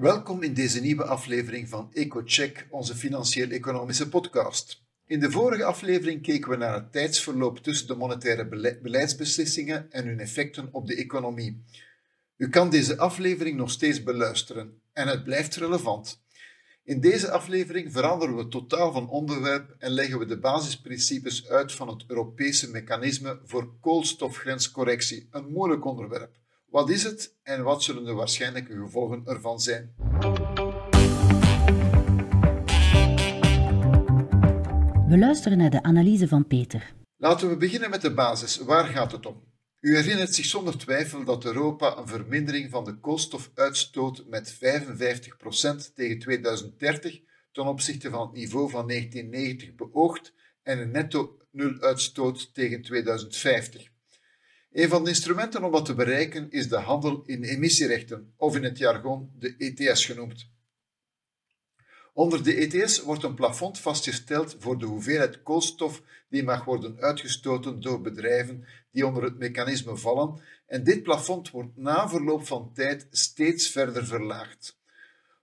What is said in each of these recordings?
Welkom in deze nieuwe aflevering van EcoCheck, onze financieel-economische podcast. In de vorige aflevering keken we naar het tijdsverloop tussen de monetaire beleidsbeslissingen en hun effecten op de economie. U kan deze aflevering nog steeds beluisteren en het blijft relevant. In deze aflevering veranderen we totaal van onderwerp en leggen we de basisprincipes uit van het Europese mechanisme voor koolstofgrenscorrectie, een moeilijk onderwerp. Wat is het en wat zullen de waarschijnlijke gevolgen ervan zijn? We luisteren naar de analyse van Peter. Laten we beginnen met de basis. Waar gaat het om? U herinnert zich zonder twijfel dat Europa een vermindering van de koolstofuitstoot met 55% tegen 2030 ten opzichte van het niveau van 1990 beoogt en een netto nul-uitstoot tegen 2050. Een van de instrumenten om dat te bereiken is de handel in emissierechten, of in het jargon de ETS genoemd. Onder de ETS wordt een plafond vastgesteld voor de hoeveelheid koolstof die mag worden uitgestoten door bedrijven die onder het mechanisme vallen, en dit plafond wordt na verloop van tijd steeds verder verlaagd.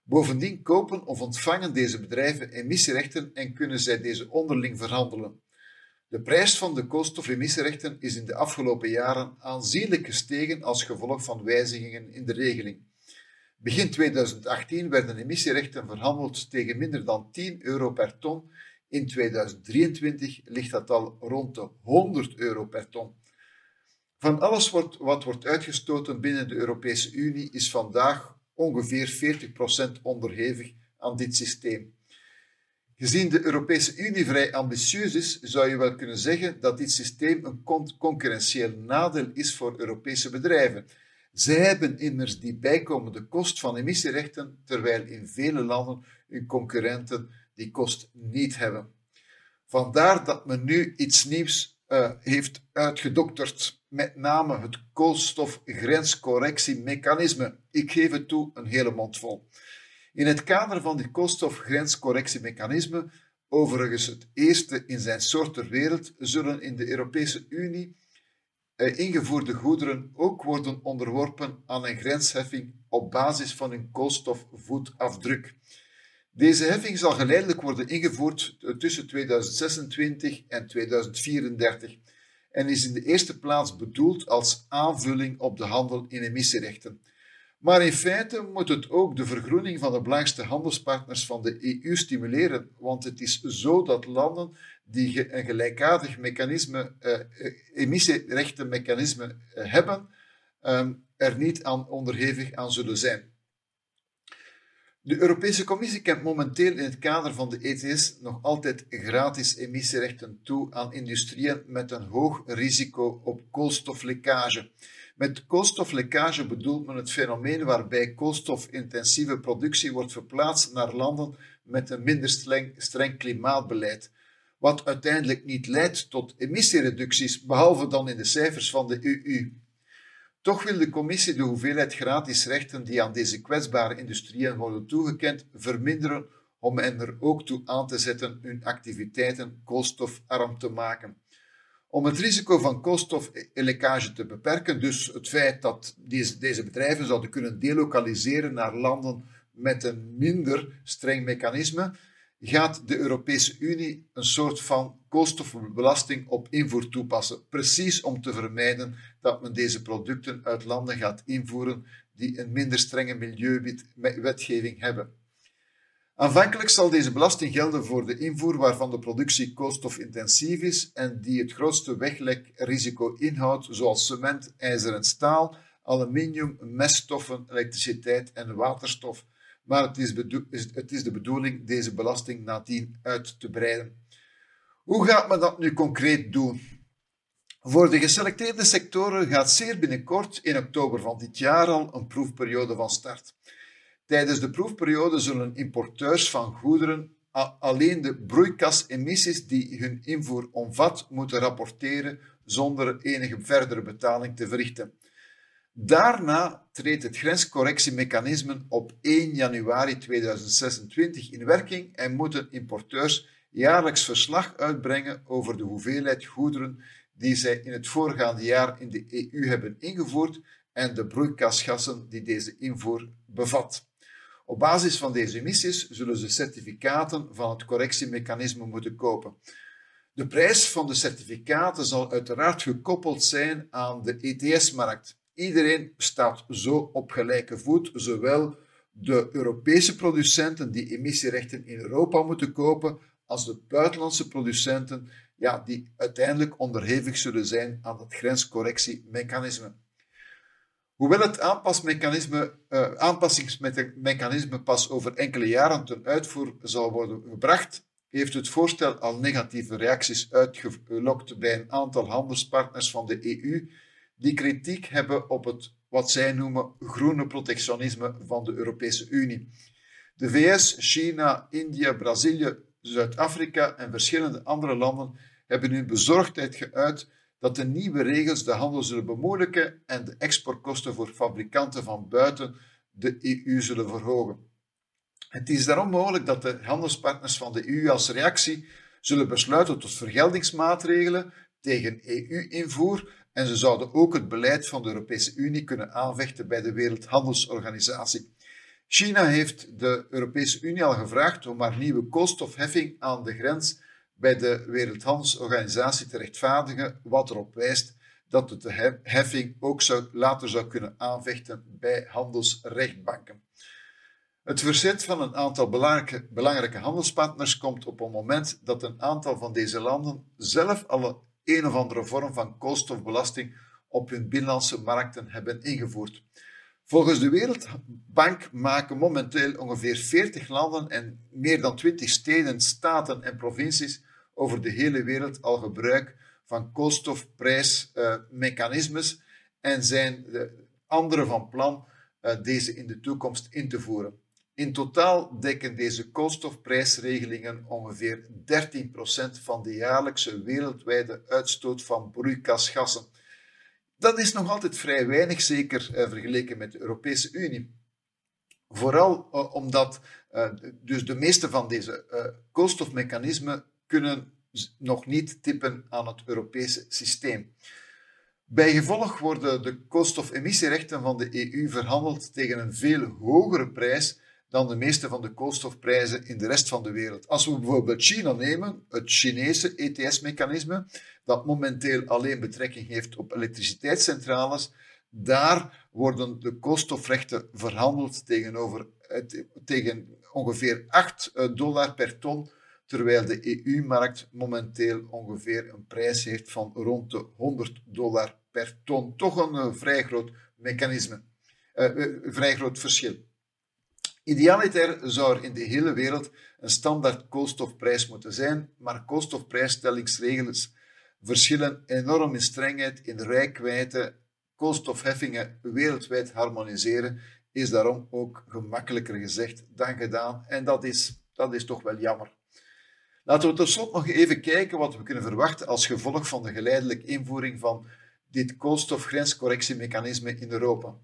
Bovendien kopen of ontvangen deze bedrijven emissierechten en kunnen zij deze onderling verhandelen. De prijs van de koolstofemissierechten is in de afgelopen jaren aanzienlijk gestegen als gevolg van wijzigingen in de regeling. Begin 2018 werden emissierechten verhandeld tegen minder dan 10 euro per ton. In 2023 ligt dat al rond de 100 euro per ton. Van alles wat wordt uitgestoten binnen de Europese Unie is vandaag ongeveer 40% onderhevig aan dit systeem. Gezien de Europese Unie vrij ambitieus is, zou je wel kunnen zeggen dat dit systeem een concurrentieel nadeel is voor Europese bedrijven. Zij hebben immers die bijkomende kost van emissierechten, terwijl in vele landen hun concurrenten die kost niet hebben. Vandaar dat men nu iets nieuws uh, heeft uitgedokterd, met name het koolstofgrenscorrectiemechanisme. Ik geef het toe, een hele mond vol. In het kader van dit koolstofgrenscorrectiemechanisme, overigens het eerste in zijn soort ter wereld, zullen in de Europese Unie eh, ingevoerde goederen ook worden onderworpen aan een grensheffing op basis van hun koolstofvoetafdruk. Deze heffing zal geleidelijk worden ingevoerd tussen 2026 en 2034 en is in de eerste plaats bedoeld als aanvulling op de handel in emissierechten. Maar in feite moet het ook de vergroening van de belangrijkste handelspartners van de EU stimuleren, want het is zo dat landen die een gelijkaardig mechanisme, uh, emissierechtenmechanisme uh, hebben, um, er niet aan onderhevig aan zullen zijn. De Europese Commissie kent momenteel in het kader van de ETS nog altijd gratis emissierechten toe aan industrieën met een hoog risico op koolstoflekkage. Met koolstoflekkage bedoelt men het fenomeen waarbij koolstofintensieve productie wordt verplaatst naar landen met een minder streng, klimaatbeleid, wat uiteindelijk niet leidt tot emissiereducties, behalve dan in de cijfers van de EU. Toch wil de Commissie de hoeveelheid gratis rechten die aan deze kwetsbare industrieën worden toegekend verminderen om hen er ook toe aan te zetten hun activiteiten koolstofarm te maken. Om het risico van koolstoflekkage te beperken, dus het feit dat deze, deze bedrijven zouden kunnen delokaliseren naar landen met een minder streng mechanisme, gaat de Europese Unie een soort van koolstofbelasting op invoer toepassen. Precies om te vermijden dat men deze producten uit landen gaat invoeren die een minder strenge milieuwetgeving hebben. Aanvankelijk zal deze belasting gelden voor de invoer waarvan de productie koolstofintensief is en die het grootste weglekrisico inhoudt, zoals cement, ijzer en staal, aluminium, meststoffen, elektriciteit en waterstof. Maar het is, het is de bedoeling deze belasting nadien uit te breiden. Hoe gaat men dat nu concreet doen? Voor de geselecteerde sectoren gaat zeer binnenkort, in oktober van dit jaar al, een proefperiode van start. Tijdens de proefperiode zullen importeurs van goederen alleen de broeikasemissies die hun invoer omvat moeten rapporteren zonder enige verdere betaling te verrichten. Daarna treedt het grenscorrectiemechanisme op 1 januari 2026 in werking en moeten importeurs jaarlijks verslag uitbrengen over de hoeveelheid goederen die zij in het voorgaande jaar in de EU hebben ingevoerd en de broeikasgassen die deze invoer bevat. Op basis van deze emissies zullen ze certificaten van het correctiemechanisme moeten kopen. De prijs van de certificaten zal uiteraard gekoppeld zijn aan de ETS-markt. Iedereen staat zo op gelijke voet, zowel de Europese producenten die emissierechten in Europa moeten kopen, als de buitenlandse producenten ja, die uiteindelijk onderhevig zullen zijn aan het grenscorrectiemechanisme. Hoewel het uh, aanpassingsmechanisme pas over enkele jaren ten uitvoer zal worden gebracht, heeft het voorstel al negatieve reacties uitgelokt bij een aantal handelspartners van de EU die kritiek hebben op het wat zij noemen groene protectionisme van de Europese Unie. De VS, China, India, Brazilië, Zuid-Afrika en verschillende andere landen hebben hun bezorgdheid geuit dat de nieuwe regels de handel zullen bemoeilijken en de exportkosten voor fabrikanten van buiten de EU zullen verhogen. Het is daarom mogelijk dat de handelspartners van de EU als reactie zullen besluiten tot vergeldingsmaatregelen tegen EU-invoer en ze zouden ook het beleid van de Europese Unie kunnen aanvechten bij de Wereldhandelsorganisatie. China heeft de Europese Unie al gevraagd om haar nieuwe koolstofheffing aan de grens bij de Wereldhandelsorganisatie te rechtvaardigen, wat erop wijst dat het de heffing ook later zou kunnen aanvechten bij handelsrechtbanken. Het verzet van een aantal belangrijke, belangrijke handelspartners komt op een moment dat een aantal van deze landen zelf al een of andere vorm van koolstofbelasting op hun binnenlandse markten hebben ingevoerd. Volgens de Wereldbank maken momenteel ongeveer 40 landen en meer dan 20 steden, staten en provincies over de hele wereld al gebruik van koolstofprijsmechanismes en zijn de anderen van plan uh, deze in de toekomst in te voeren. In totaal dekken deze koolstofprijsregelingen ongeveer 13% van de jaarlijkse wereldwijde uitstoot van broeikasgassen. Dat is nog altijd vrij weinig, zeker uh, vergeleken met de Europese Unie. Vooral uh, omdat uh, dus de meeste van deze koolstofmechanismen kunnen nog niet tippen aan het Europese systeem. Bijgevolg worden de koolstofemissierechten van de EU verhandeld tegen een veel hogere prijs dan de meeste van de koolstofprijzen in de rest van de wereld. Als we bijvoorbeeld China nemen, het Chinese ETS-mechanisme, dat momenteel alleen betrekking heeft op elektriciteitscentrales, daar worden de koolstofrechten verhandeld tegenover, tegen ongeveer 8 eh, dollar per ton, terwijl de EU-markt momenteel ongeveer een prijs heeft van rond de 100 dollar per ton. Toch een uh, vrij groot mechanisme, uh, vrij groot verschil. Idealiter zou er in de hele wereld een standaard koolstofprijs moeten zijn, maar koolstofprijsstellingsregels verschillen enorm in strengheid, in rijkwijde. Koolstofheffingen wereldwijd harmoniseren is daarom ook gemakkelijker gezegd dan gedaan. En dat is, dat is toch wel jammer. Laten we tot slot nog even kijken wat we kunnen verwachten als gevolg van de geleidelijke invoering van dit koolstofgrenscorrectiemechanisme in Europa.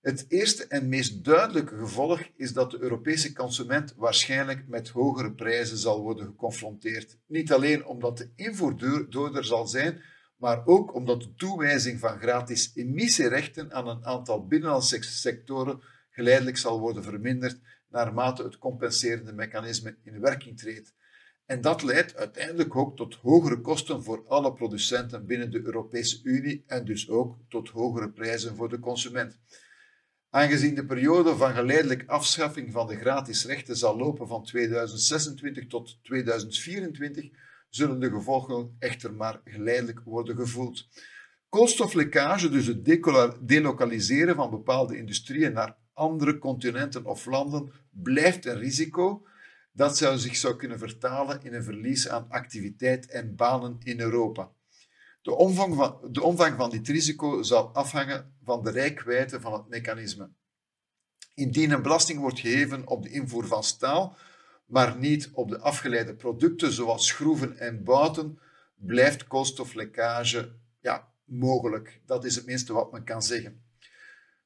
Het eerste en meest duidelijke gevolg is dat de Europese consument waarschijnlijk met hogere prijzen zal worden geconfronteerd. Niet alleen omdat de invoer duurder zal zijn, maar ook omdat de toewijzing van gratis emissierechten aan een aantal binnenlandse sectoren geleidelijk zal worden verminderd naarmate het compenserende mechanisme in werking treedt. En dat leidt uiteindelijk ook tot hogere kosten voor alle producenten binnen de Europese Unie en dus ook tot hogere prijzen voor de consument. Aangezien de periode van geleidelijk afschaffing van de gratis rechten zal lopen van 2026 tot 2024, zullen de gevolgen echter maar geleidelijk worden gevoeld. Koolstoflekkage, dus het delokaliseren van bepaalde industrieën naar andere continenten of landen, blijft een risico dat zou zich zou kunnen vertalen in een verlies aan activiteit en banen in Europa. De omvang, van, de omvang van dit risico zal afhangen van de rijkwijde van het mechanisme. Indien een belasting wordt geheven op de invoer van staal, maar niet op de afgeleide producten zoals schroeven en bouten, blijft koolstoflekkage ja, mogelijk. Dat is het minste wat men kan zeggen.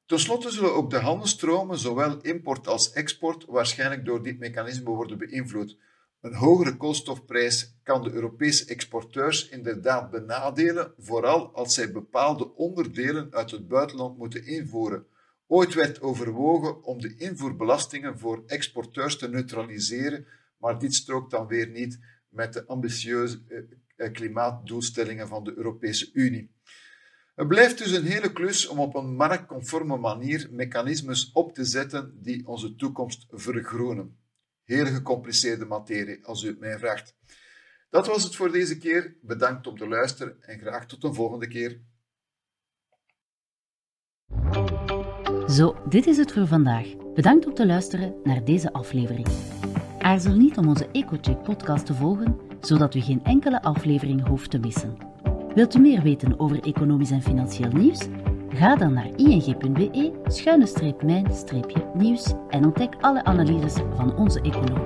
Ten slotte zullen ook de handelsstromen, zowel import als export, waarschijnlijk door dit mechanisme worden beïnvloed. Een hogere koolstofprijs kan de Europese exporteurs inderdaad benadelen, vooral als zij bepaalde onderdelen uit het buitenland moeten invoeren. Ooit werd overwogen om de invoerbelastingen voor exporteurs te neutraliseren, maar dit strookt dan weer niet met de ambitieuze eh, klimaatdoelstellingen van de Europese Unie. Het blijft dus een hele klus om op een marktconforme manier mechanismes op te zetten die onze toekomst vergroenen. Heel gecompliceerde materie, als u het mij vraagt. Dat was het voor deze keer. Bedankt om te luisteren en graag tot een volgende keer. Zo, dit is het voor vandaag. Bedankt om te luisteren naar deze aflevering. Aarzel niet om onze EcoCheck podcast te volgen, zodat u geen enkele aflevering hoeft te missen. Wilt u meer weten over economisch en financieel nieuws? Ga dan naar ing.be-mijn-nieuws en ontdek alle analyses van onze econoom.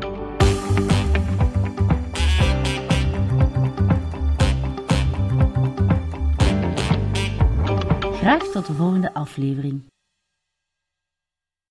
Graag tot de volgende aflevering.